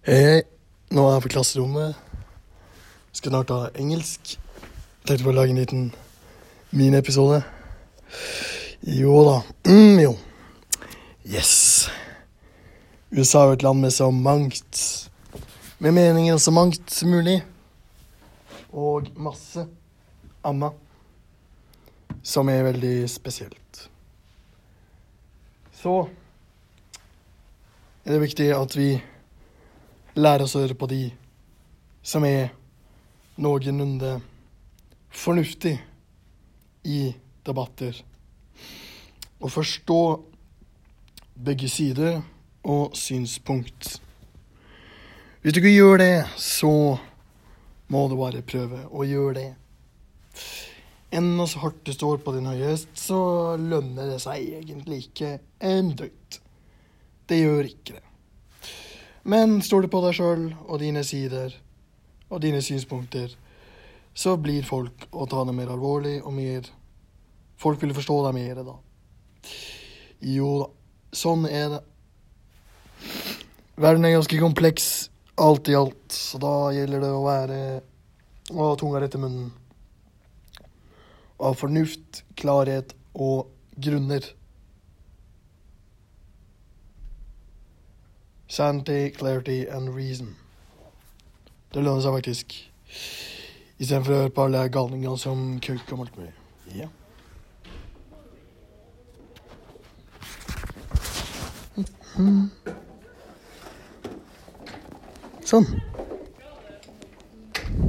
Hei, nå er jeg på klasserommet. Skal snart ha engelsk. Tenkte på å lage en liten miniepisode. Jo da. Mm, jo. Yes. USA er jo et land med så mangt Med meninger så mangt som mulig. Og masse anna. som er veldig spesielt. Så er det viktig at vi lærer oss å høre på de som er noenlunde fornuftig i debatter. Og forstå begge sider og synspunkt. Hvis du ikke gjør det, så må du bare prøve å gjøre det. Enda så hardt du står på din høyest, så lønner det seg egentlig ikke en døyt. Det gjør ikke det. Men du på deg sjøl og dine sider og dine synspunkter, så blir folk å ta det mer alvorlig og mer Folk vil forstå deg mer da. Jo da, sånn er det. Verden er ganske kompleks alt i alt, så da gjelder det å være å ha tunga rett i munnen. Av fornuft, klarhet og grunner. Sanity, clarity and reason. Det lønner seg faktisk. Istedenfor å høre på alle galningene som kauker og alt mulig. Ja. Sånn.